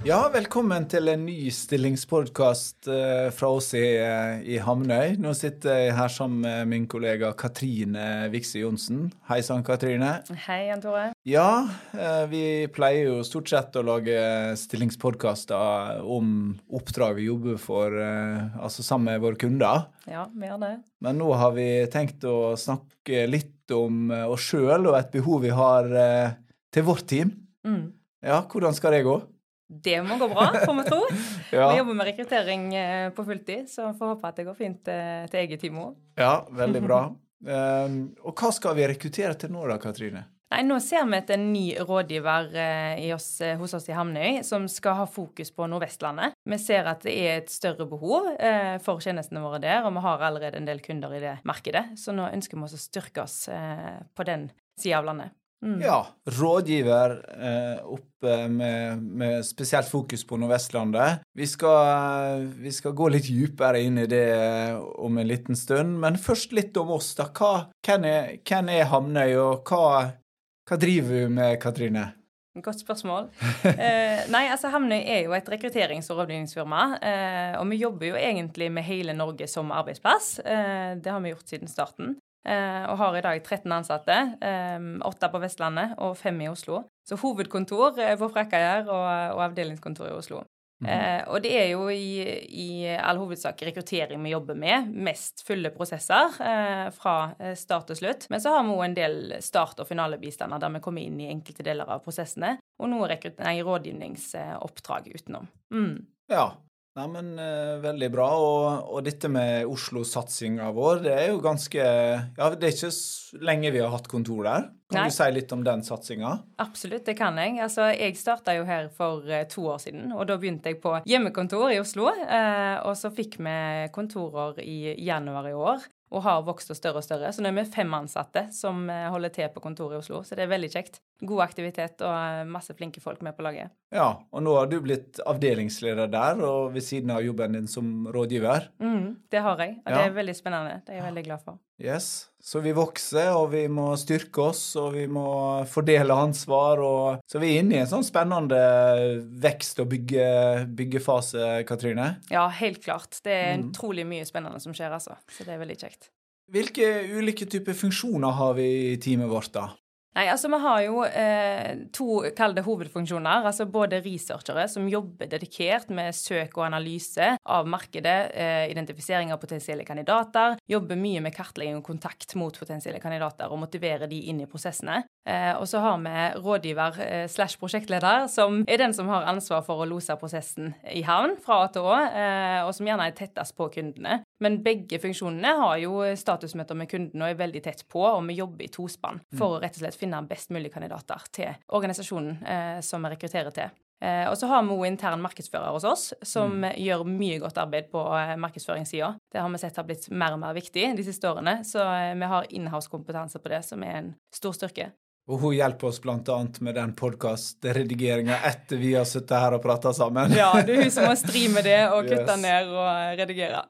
Ja, velkommen til en ny stillingspodkast eh, fra oss i, eh, i, Hamnøy. Nå sitter jeg her sammen med min kollega Katrine Vikse Johnsen. Hei sann, Katrine. Hei, Jan Tore. Ja, eh, vi pleier jo stort sett å lage stillingspodkaster om oppdrag vi jobber for, altså sammen med våre kunder. Ja, vi gjør det. Men nå har vi tenkt å snakke litt om oss sjøl og et behov vi har til vårt team. Mm. Ja, hvordan skal det gå? Det må gå bra, får vi tro. ja. Vi jobber med rekruttering eh, på fulltid, så får håpe at det går fint eh, til eget team òg. Ja, veldig bra. Um, og hva skal vi rekruttere til nå da, Katrine? Nei, Nå ser vi etter en ny rådgiver eh, oss, hos oss i Hamnøy som skal ha fokus på Nordvestlandet. Vi ser at det er et større behov eh, for tjenestene våre der, og vi har allerede en del kunder i det markedet. Så nå ønsker vi oss å styrke oss eh, på den sida av landet. Mm. Ja, rådgiver eh, oppe med, med, spesielt fokus på Nordvestlandet. Vi skal, vi skal, gå litt dypere inn i det om en liten stund, men først litt om oss. da. Hva, hvem, er, hvem er Hamnøy, og hva, hva driver vi med, Katrine? Godt spørsmål. eh, nei, altså Hamnøy er jo et rekrutterings- og rådgivningsfirma. Eh, og vi jobber jo egentlig med hele Norge som arbeidsplass. Eh, det har vi gjort siden starten. Eh, og har i dag 13 ansatte. Eh, åtte på Vestlandet og fem i Oslo. Så hovedkontor på Frekkajær og, og avdelingskontor i Oslo. Mm Eh, og det er jo i, i, all hovedsak rekruttering vi jobber med. Mest fulle prosesser eh, fra start til slutt. Men så har vi òg en del start- og finalebistander der vi kommer inn i enkelte deler av prosessene. Og noe rådgivningsoppdrag utenom. Mm. Ja, Nei, men uh, Veldig bra. Og, og dette med Oslo-satsinga vår, det er jo ganske Ja, det er ikke lenge vi har hatt kontor der. Kan Nei. du si litt om den satsinga? Absolutt, det kan jeg. Altså, Jeg starta jo her for uh, to år siden, og da begynte jeg på hjemmekontor i Oslo. Uh, og så fikk vi kontorer i januar i år og har vokst og større og større. Så nå er vi fem ansatte som holder til på kontoret i Oslo, så det er veldig kjekt god aktivitet og eh, masse flinke folk med på laget. Ja, og nå har du blitt avdelingsleder der, og ved siden av jobben din som rådgiver. Mm, det har jeg, og ja. det er veldig spennende. Det er jeg veldig glad for. Yes, Så vi vokser, og vi må styrke oss, og vi må fordele ansvar. Og... Så vi er inne i en sånn spennende vekst- og bygge, byggefase, Katrine? Ja, helt klart. Det er mm. utrolig mye spennende som skjer, altså. Så det er veldig kjekt. Hvilke ulike typer funksjoner har vi i teamet vårt, da? Nei, altså Vi har jo eh, to kalde hovedfunksjoner. altså Både researchere som jobber dedikert med søk og analyse av markedet, eh, identifisering av potensielle kandidater, jobber mye med kartlegging og kontakt mot potensielle kandidater og motiverer de inn i prosessene. Eh, og så har vi rådgiver eh, slash prosjektleder, som er den som har ansvar for å lose prosessen i havn fra A til Å, eh, og som gjerne er tettest på kundene. Men begge funksjonene har jo statusmøter med kundene og er veldig tett på, og vi jobber i tospann for å rett og slett finne best mulig kandidater til organisasjonen eh, som vi rekrutterer til. Eh, og så har vi òg intern markedsfører hos oss, som mm. gjør mye godt arbeid på eh, markedsføringssida. Det har vi sett har blitt mer og mer viktig de siste årene, så eh, vi har inhouse-kompetanse på det, som er en stor styrke. Og hun hjelper oss bl.a. med den podkastredigeringa etter vi har sittet her og prata sammen. Ja, det er hun som må streame det og kutte yes. ned og redigere.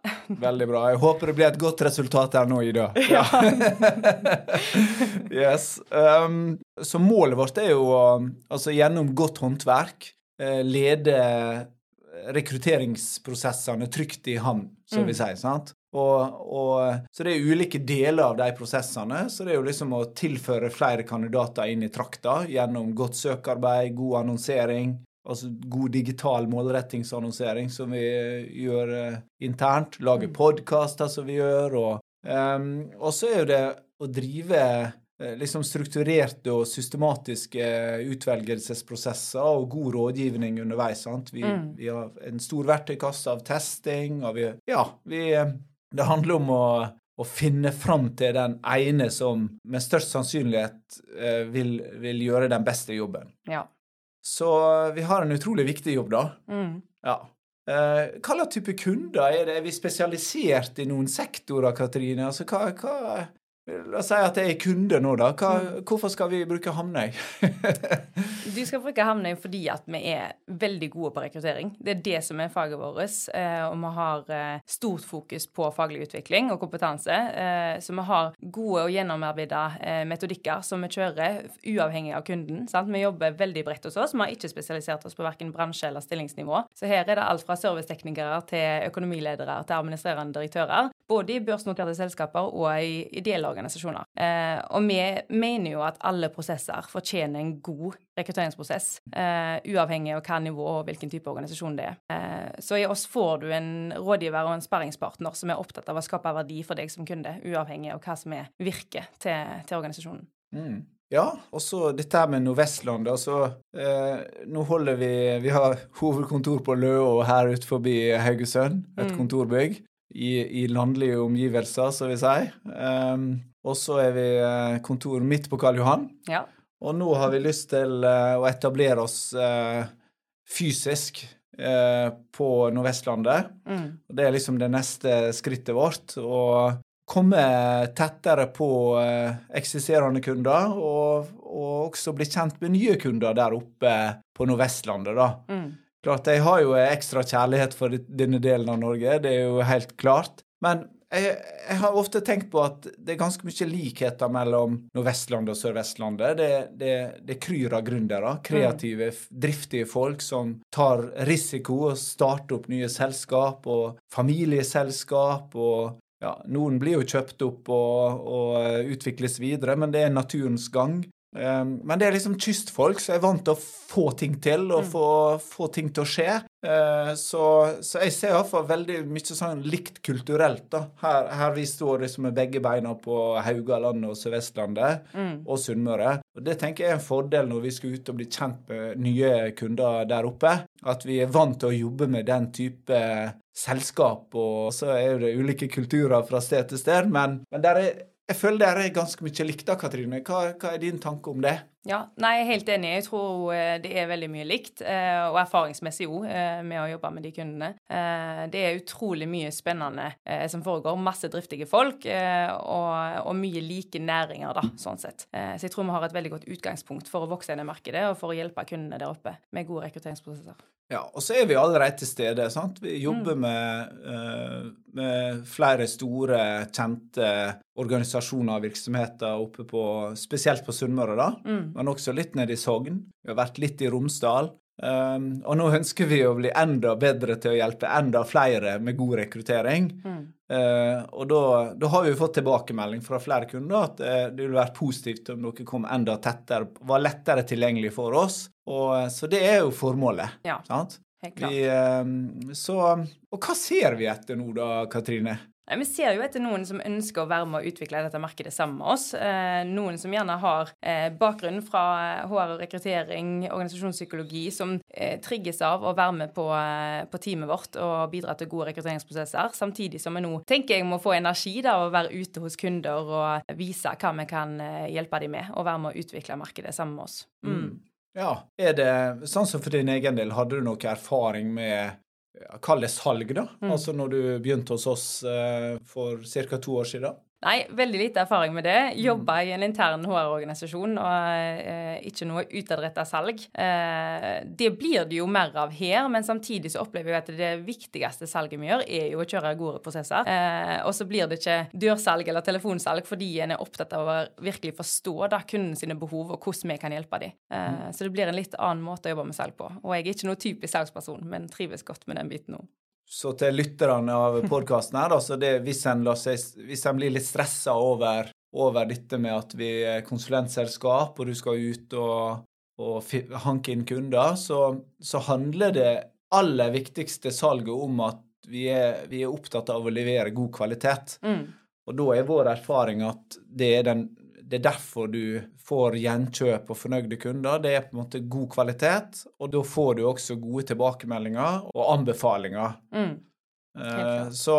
Veldig bra. Jeg håper det blir et godt resultat her nå, Ida. Ja. yes. Um, så målet vårt er jo altså gjennom godt håndverk eh, lede rekrutteringsprosessene trygt i havn, som mm. vi sier. sant? Og, og, så det er ulike deler av de prosessene. Så det er jo liksom å tilføre flere kandidater inn i trakta gjennom godt søkearbeid, god annonsering, altså god digital målrettingsannonsering som vi gjør uh, internt. Lage mm. podkaster som vi gjør. Og, um, så er jo det å drive uh, liksom strukturerte og systematiske utvelgelsesprosesser og god rådgivning underveis. sant? Vi, mm. vi har en stor verktøykasse av testing, og vi, ja, vi uh, det handler om å, å finne fram til den ene som med størst sannsynlighet eh, vil, vil, gjøre den beste jobben. Ja. Så vi har en utrolig viktig jobb, da. Mm. Ja. Eh, hva slags type kunder er det? Er vi spesialisert i noen sektorer, Katrine? Altså, hva, hva, La oss si at jeg er kunde nå, da. Hva, hvorfor skal vi bruke Hamnøy? du skal bruke Hamnøy fordi at vi er veldig gode på rekruttering. Det er det som er faget vårt. Eh, og vi har eh, stort fokus på faglig utvikling og kompetanse. Eh, så vi har gode og gjennomarbeida metodikker som vi kjører uavhengig av kunden. Sant? Vi jobber veldig bredt hos oss. Vi har ikke spesialisert oss på verken bransje eller stillingsnivå. Så her er det alt fra serviceteknikere til økonomiledere til administrerende direktører. Både i børsnoterte selskaper og i ideelle organisasjoner. Og vi mener jo at alle prosesser fortjener en god rekrutteringsprosess, eh, uavhengig av hva nivå og hvilken type organisasjon det er. Eh, så i oss får du en rådgiver og en sparringspartner som er opptatt av å skape verdi for deg som kunde, uavhengig av hva som er virket til, til organisasjonen. Mm. Ja, og så dette her med Nordvestland. Altså, eh, nå holder vi Vi har hovedkontor på Løå her ute forbi Haugesund, et mm. kontorbygg. I, I, landlige omgivelser, så vil jeg si. Um, og så er vi kontor midt på Karl Johan. Ja. Og nå har vi lyst til uh, å etablere oss uh, fysisk på Nordvestlandet. Mm. Og det er liksom det neste skrittet vårt. Å komme tettere på eksisterende kunder, og, og, også bli kjent med nye kunder der oppe på Nordvestlandet, da. Mm. Klart, Jeg har jo ekstra kjærlighet for denne delen av Norge, det er jo helt klart. Men jeg, jeg, har ofte tenkt på at det er ganske mye likheter mellom Nordvestlandet og Sør-Vestlandet. Det, det, det kryr av gründere, kreative, driftige folk som tar risiko og starter opp nye selskap og familieselskap. og ja, Noen blir jo kjøpt opp og, og utvikles videre, men det er naturens gang. Ehm, men det er liksom kystfolk, så jeg er vant til å få ting til og mm. få, få ting til å skje. Ehm, så, så jeg ser iallfall veldig mye sånn likt kulturelt, da. Her, her vi står liksom med begge beina på Haugalandet og Sør-Vestlandet mm. og Sunnmøre. Og det tenker jeg er en fordel når vi skal ut og bli kjent med nye kunder der oppe. At vi er vant til å jobbe med den type selskap, og så er det ulike kulturer fra sted til sted, men, men der er jeg føler det er ganske mye likt da, Katrine. Hva, hva, er din tanke om det? Ja, nei, Jeg er helt enig. Jeg tror eh, det er veldig mye likt, eh, og erfaringsmessig òg, eh, med å jobbe med de kundene. Det er utrolig mye spennende som foregår. Masse driftige folk og, mye like næringer, da, sånn sett. Så jeg tror vi har et veldig godt utgangspunkt for å vokse inn i markedet og for å hjelpe kundene der oppe med gode rekrutteringsprosesser. Ja, og så er vi allerede til stede. sant? Vi jobber mm. med, med, flere store, kjente organisasjoner og virksomheter oppe på, spesielt på Sunnmøre, da. Mm. Men også litt nede i Sogn. Vi har vært litt i Romsdal. Um, og nå ønsker vi å bli enda bedre til å hjelpe enda flere med god rekruttering. Mm. Uh, og da, da, har vi fått tilbakemelding fra flere kunder at uh, det ville vært positivt om dere kom enda tettere, var lettere tilgjengelig for oss. Og, uh, så det er jo formålet. Ja, sant? helt klart. Vi, uh, så, og hva ser vi etter nå da, Katrine? Vi ser jo etter noen som ønsker å være med å utvikle dette markedet sammen med oss. Eh, noen som gjerne har eh, bakgrunn fra HR eh, og rekruttering, organisasjonspsykologi, som trigges av å være med på, på teamet vårt og bidra til gode rekrutteringsprosesser. Samtidig som vi nå tenker jeg må få energi av å være ute hos kunder og vise hva vi kan hjelpe dem med, og være med å utvikle markedet sammen med oss. Mm. Mm. Ja, er det sånn som for din egen del, hadde du noe erfaring med Kall det salg, da. Mm. Altså når du begynte hos oss uh, for ca. to år siden. Nei, veldig lite erfaring med det. Jobba i en intern HR-organisasjon og eh, ikke noe utadretta salg. Eh, det blir det jo mer av her, men samtidig så opplever vi at det viktigste salget vi gjør, er jo å kjøre gode prosesser. Eh, og så blir det ikke dørsalg eller telefonsalg fordi en er opptatt av å virkelig forstå da kunden sine behov og hvordan vi kan hjelpe dem. Eh, mm. Så det blir en litt annen måte å jobbe med salg på. Og jeg er ikke noe typisk salgsperson, men trives godt med den biten nå. Så til lytterne av podkasten her, altså det, hvis, en seg, hvis en blir litt stressa over, over, dette med at vi er konsulentselskap, og du skal ut og, og hanke inn kunder, så, så, handler det aller viktigste salget om at vi er, vi er opptatt av å levere god kvalitet. Mm. Og da er vår erfaring at det er den det er derfor du får gjenkjøp og fornøyde kunder. Det er på en måte god kvalitet, og da får du også gode tilbakemeldinger og anbefalinger. Mm. Eh, så,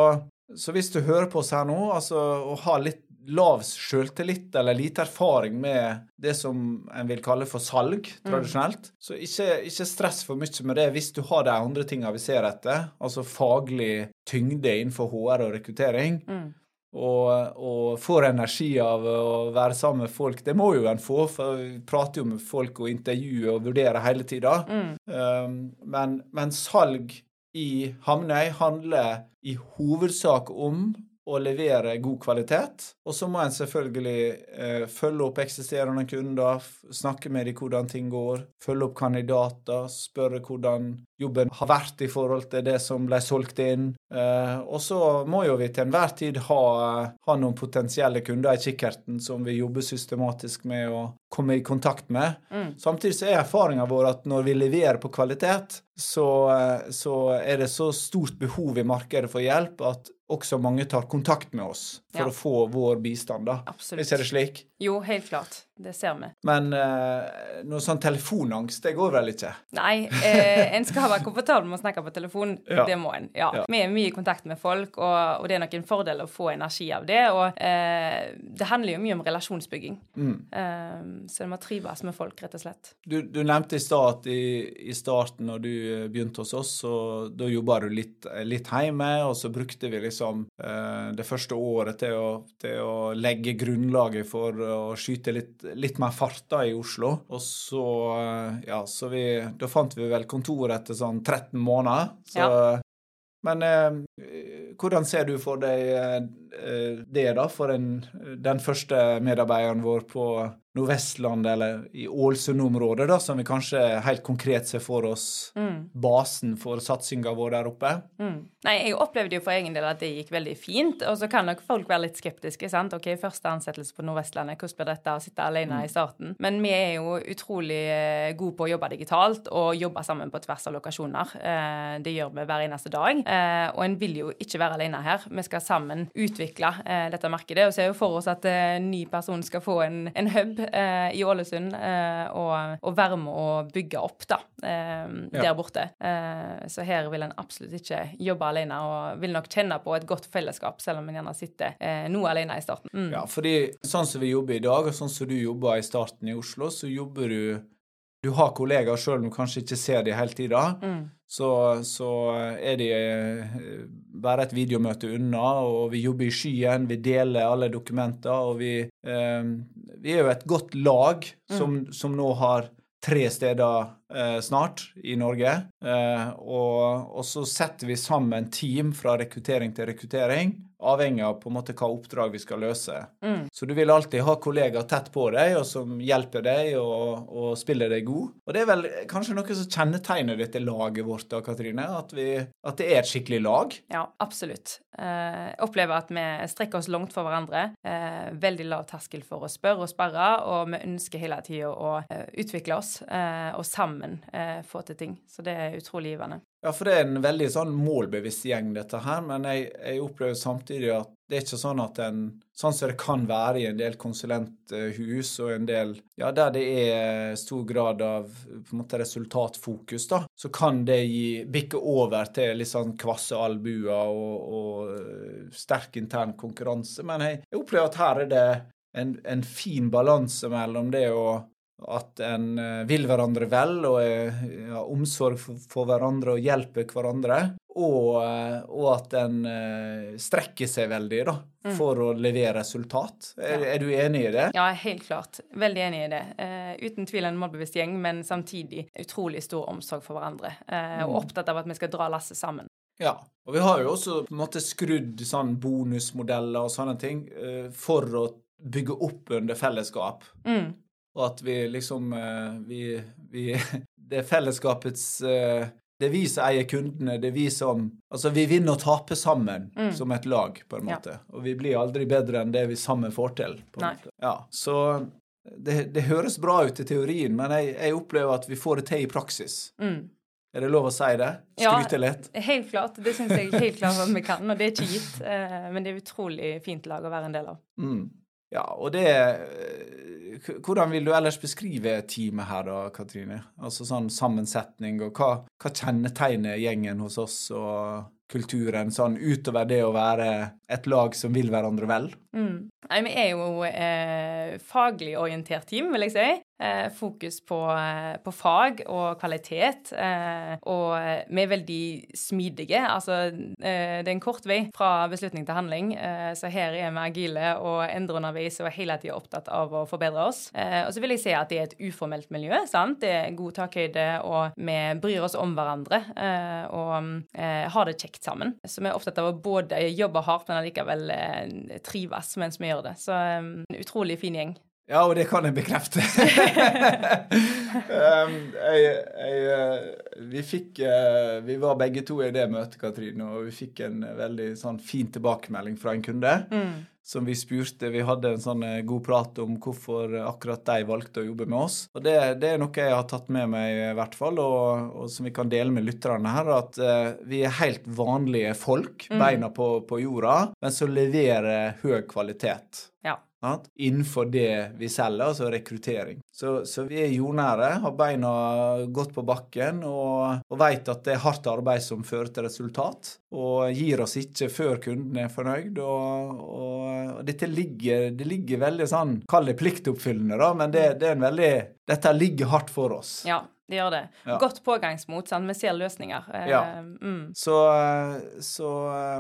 så, hvis du hører på oss her nå, altså å ha litt lav sjøltillit eller lite erfaring med det som en vil kalle for salg, mm. tradisjonelt. Mm. Så ikke, ikke, stress for mye med det hvis du har de andre tinga vi ser etter, altså faglig tyngde innenfor HR og rekruttering. Mm. Og, og får energi av å være sammen med folk. Det må jo en få, for vi prater jo med folk og intervjuer og vurderer hele tida. Mm. Um, men, men salg i Hamnøy handler i hovedsak om å levere god kvalitet. Og så må en selvfølgelig eh, følge opp eksisterende kunder, snakke med dem hvordan ting går, følge opp kandidater, spørre hvordan jobben har vært i forhold til det som ble solgt inn. Eh, og så må jo vi til enhver tid ha, ha noen potensielle kunder i kikkerten som vi jobber systematisk med å komme i kontakt med. Mm. Samtidig så er erfaringa vår at når vi leverer på kvalitet, så, eh, så er det så stort behov i markedet for hjelp at også mange tar kontakt med oss for Ja. å få vår bistand. da. Absolutt. Hvis er det slik? Jo, helt klart. Det ser vi. Men eh, noe sånn telefonangst, det går vel ikke? Nei, eh, en skal være komfortabel med å snakke på telefon. Ja. Det må en. Ja. Ja. Vi er mye i kontakt med folk, og, og det er nok en fordel å få energi av det. Og eh, det handler jo mye om relasjonsbygging. Mm. Eh, så en må trives med folk, rett og slett. Du, du nevnte i stad at i, i starten når du eh, begynte hos oss, så da jobba du litt, eh, litt hjemme, og så brukte vi liksom eh, det første året til å, til å legge grunnlaget for å skyte litt, litt mer fart da i Oslo. Og så, eh, ja, så vi Da fant vi vel kontor etter sånn 13 måneder. Så Men eh, hvordan ser du for deg eh, det, da, for den, den første medarbeideren vår på Nordvestlandet, eller i Ålesund-området, da, som vi kanskje helt konkret ser for oss Mm. basen for satsinga vår der oppe? Mm. Nei, jeg opplevde jo for egen del at det gikk veldig fint. Og så kan nok folk være litt skeptiske. sant? Ok, Første ansettelse på Nordvestlandet, hvordan blir dette å sitte alene i starten? Men vi er jo utrolig eh, gode på å jobbe digitalt og jobbe sammen på tvers av lokasjoner. Eh, det gjør vi hver eneste dag. Og en vil jo ikke være alene her. Vi skal sammen utvikle eh, dette markedet. Og ser jo for oss at eh, ny person skal få en, en hub eh, i Ålesund eh, og, og være med å bygge opp da, eh, Ja. der borte. Eh, så her vil en absolutt ikke jobbe alene, og vil nok kjenne på et godt fellesskap, selv om en gjerne sitter eh, noe alene i starten. Mm. Ja, fordi sånn som vi jobber i dag, og sånn som du jobba i starten i Oslo, så jobber du Du har kollegaer sjøl om du kanskje ikke ser dem hele tida. Mm. Så, så er de eh, bare et videomøte unna, og vi jobber i skyen, vi deler alle dokumenter, og vi, eh, vi er jo et godt lag som, som nå har tre steder eh, snart i Norge. Eh, og, og så setter vi sammen team fra rekruttering til rekruttering, avhengig av på en måte hva oppdrag vi skal løse. Mm. Så du vil alltid ha kollegaer tett på deg, og som hjelper deg og, og spiller deg god. Og det er vel kanskje noe som kjennetegner dette laget vårt, da, Katrine? At, vi, at det er et skikkelig lag? Ja, absolutt. Eh, jeg opplever at vi strekker oss langt for hverandre. Eh, veldig lav terskel for å spørre og sperre, og vi ønsker hele tida å eh, utvikle oss eh, og sammen eh, få til ting. Så det er utrolig givende. Ja, for det er en veldig sånn målbevisst gjeng, dette her, men jeg, jeg opplever samtidig at det er ikke sånn at en Sånn som det kan være i en del konsulenthus og en del Ja, der det er stor grad av på en måte resultatfokus, da, så kan det gi bikke over til litt sånn kvasse albuer og, og sterk intern konkurranse. Men jeg, jeg opplever at her er det en, en fin balanse mellom det å at en eh, vil hverandre vel og har omsorg for, hverandre og hjelper hverandre. Og, eh, og at en eh, strekker seg veldig da, for å levere resultat. Er, er du enig i det? Ja, helt klart. Veldig enig i det. Uh, uten tvil en målbevisst gjeng, men samtidig utrolig stor omsorg for hverandre. Uh, og opptatt av at vi skal dra lasset sammen. Ja. Og vi har jo også på en måte skrudd sånn bonusmodeller og sånne ting uh, for å bygge opp under fellesskap. Mm. Og at vi liksom eh, vi, vi Det er fellesskapets eh, Det er vi som eier kundene. Det er vi som Altså, vi vinner og taper sammen som et lag, på en måte. Ja. Og vi blir aldri bedre enn det vi sammen får til. på en Nei. måte. Ja, Så det, det høres bra ut i teorien, men jeg, jeg opplever at vi får det til i praksis. Mm. Er det lov å si det? Ja. litt? Ja, Helt klart. Det syns jeg helt klart at vi kan, og det er ikke gitt. Eh, men det er utrolig fint lag å være en del av. Mm. Ja, og det eh, Hvordan vil du ellers beskrive teamet her, da, Katrine? Altså sånn sammensetning, og hva, hva kjennetegner gjengen hos oss og kulturen, sånn utover det å være et lag som vil hverandre vel? Mm. Nei, vi er jo eh, faglig orientert team, vil jeg si. Eh, fokus på, eh, på, fag og kvalitet. Eh, og vi er veldig smidige. Altså, det er en kort vei fra beslutning til handling, så her er vi agile og endrer underveis og hele tida opptatt av å forbedre oss. og så vil jeg si at det er et uformelt miljø. sant? Det er god takhøyde, og vi bryr oss om hverandre og har det kjekt sammen. Så vi er opptatt av å både jobbe hardt, men allikevel trives mens vi gjør det. Så en utrolig fin gjeng. Ja, og det kan jeg bekrefte. um, jeg, jeg, eh, vi fikk uh, Vi var begge to i det møtet, Katrine, og vi fikk en veldig sånn fin tilbakemelding fra en kunde. Mm. Som vi spurte Vi hadde en sånn uh, god prat om hvorfor akkurat de valgte å jobbe med oss. Og det, det, er noe jeg har tatt med meg, i hvert fall, og, og som vi kan dele med lytterne her, at uh, vi er helt vanlige folk, mm. beina på, på jorda, men som leverer høy kvalitet. Ja innenfor det vi selger, altså rekruttering. Så, så, vi er jordnære, har beina godt på bakken og, og vet at det er hardt arbeid som fører til resultat. Og gir oss ikke før kunden er fornøyd. Og, og, og dette ligger, det ligger veldig sånn, kall det pliktoppfyllende, da, men det, det er en veldig Dette ligger hardt for oss. Ja. Det gjør det. Ja. Godt pågangsmot. Sant? Vi ser løsninger. Ja. Mm. Så, så,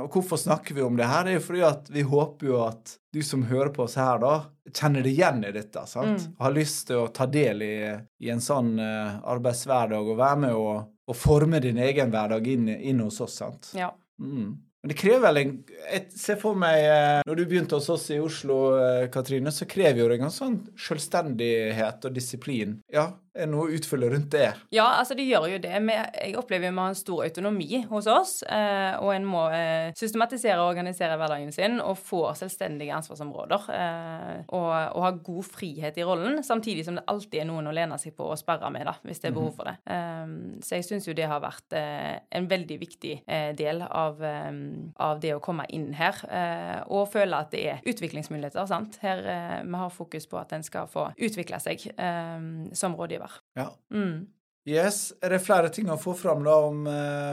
Og hvorfor snakker vi om det her? Det er jo fordi at vi håper jo at du som hører på oss her, da, kjenner deg igjen i dette. sant? Mm. Har lyst til å ta del i, i en sånn uh, arbeidshverdag og være med og, og, forme din egen hverdag inn, inn hos oss. sant? Ja. Mm. Men det krever vel en jeg ser for meg, eh, Når du begynte hos oss i Oslo, eh, Katrine, så krever jo det en sånn selvstendighet og disiplin. Ja, er det noe å utfylle rundt det? Ja, altså det gjør jo det. Jeg opplever jo vi har en stor autonomi hos oss. Eh, og en må systematisere og organisere hverdagen sin og få selvstendige ansvarsområder. Og, og ha god frihet i rollen, samtidig som det alltid er noen å lene seg på og sperre med, da, hvis det er behov mhm. for det. Så jeg syns jo det har vært en veldig viktig del av av det å komme inn her eh, og føle at det er utviklingsmuligheter. sant? Her eh, Vi har fokus på at en skal få utvikle seg eh, som rådgiver. Ja. Mm. Yes. Er det flere ting å få fram da om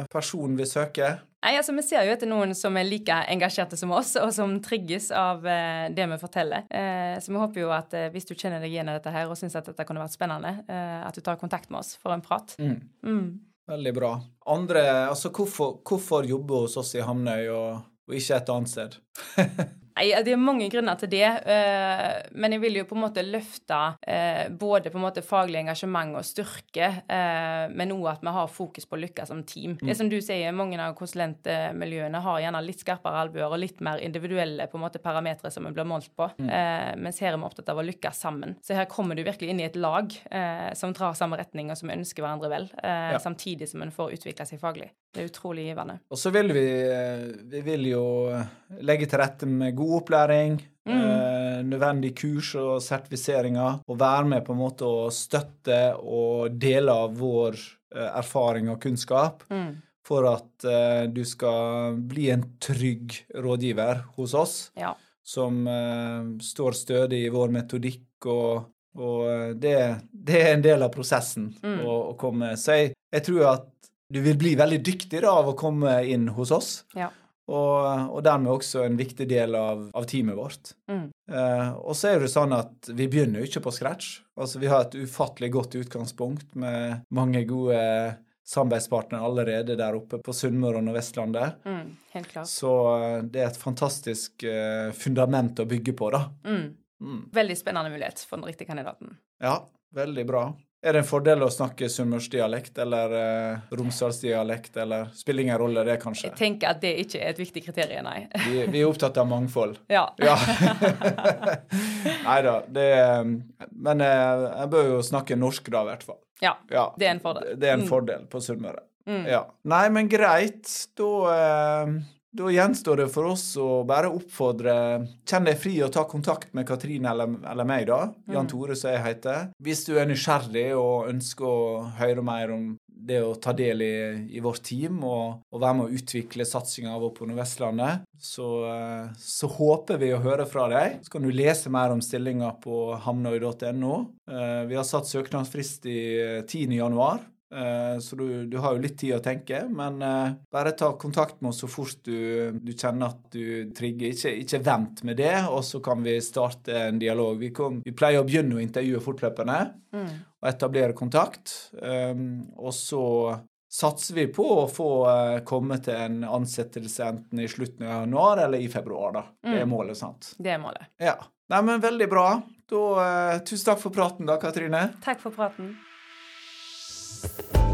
personen vi søker? Nei, altså Vi ser jo etter noen som er like engasjerte som oss, og som trigges av eh, det vi forteller. Eh, så vi håper jo at eh, hvis du kjenner deg igjen i dette her og syns at dette kunne vært spennende, at du tar kontakt med oss for en prat. Mm. Mm. Veldig bra. Andre, altså hvorfor, hvorfor jobbe hos oss i Hamnøy og, og ikke et annet sted? Nei, Det er mange grunner til det, eh, men jeg vil jo på en måte løfte eh, både på en måte faglig engasjement og styrke, eh, men òg at vi har fokus på å lykkes som team. Mm. Det som du sier, Mange av konsulentmiljøene har gjerne litt skarpere albuer og litt mer individuelle på en måte parametere som vi blir målt på, mm. mens her er vi opptatt av å lykkes sammen. Så her kommer du virkelig inn i et lag som drar samme retning, og som ønsker hverandre vel, samtidig som en får utvikle seg faglig. Det er utrolig givende. Og så vil vi, vi vil jo legge til rette med god opplæring, mm. eh, nødvendig kurs og sertifiseringer, og være med på en måte å støtte og dele av vår eh, erfaring og kunnskap. Mm. For at eh, du skal bli en trygg rådgiver hos oss, ja. som eh, står stødig i vår metodikk. og og eh, det, det, er en del av prosessen mm. å, å, komme. Så jeg, jeg, tror at du vil bli veldig dyktig da, av å komme inn hos oss. Ja. Og, og, dermed også en viktig del av, av teamet vårt. Mm. Eh, og så er det sånn at vi begynner jo ikke på scratch. Altså Vi har et ufattelig godt utgangspunkt med mange gode samarbeidspartnere allerede der oppe på Sunnmøre og Nordvestlandet. Mm, helt klart. Så eh, det er et fantastisk eh, fundament å bygge på, da. Mm. Mm. Veldig spennende mulighet for den riktige kandidaten. Ja, veldig bra. Er det en fordel å snakke sunnmørsdialekt eller eh, romsdalsdialekt, eller spiller ingen rolle, det, kanskje? Jeg tenker at det ikke er et viktig kriterium, nei. vi, vi, er opptatt av mangfold. Ja. ja. nei da, det Men eh, jeg bør jo snakke norsk da, i hvert fall. Ja, ja, det er en fordel. Det er en mm. fordel på Sunnmøre. Mm. Ja. Nei, men greit. Da eh, da gjenstår det for oss å bare oppfordre Kjenn deg fri og ta kontakt med Katrine eller, eller meg, da. Jan mm. Tore, som jeg heter. Hvis du er nysgjerrig og ønsker å høre mer om det å ta del i, i vårt team og, og, være med å utvikle satsinga vår på Nordvestlandet, så, så, håper vi å høre fra deg. Så kan du lese mer om stillinga på hamnøy.no. Eh, vi har satt søknadsfrist i 10. Eh, så du, du, har jo litt tid å tenke, men eh, bare ta kontakt med oss så fort du, du kjenner at du trigger. Ikke, ikke, vent med det, og så kan vi starte en dialog. Vi, kom, vi pleier å begynne å intervjue fortløpende mm. og etablere kontakt. Um, og så satser vi på å få uh, komme til en ansettelse enten i slutten av januar eller i februar. da. Mm. Det er mm. målet, sant? Det er målet. Ja. Nei, men Veldig bra. Da, uh, tusen takk for praten, da, Katrine. Takk for praten. Thank you.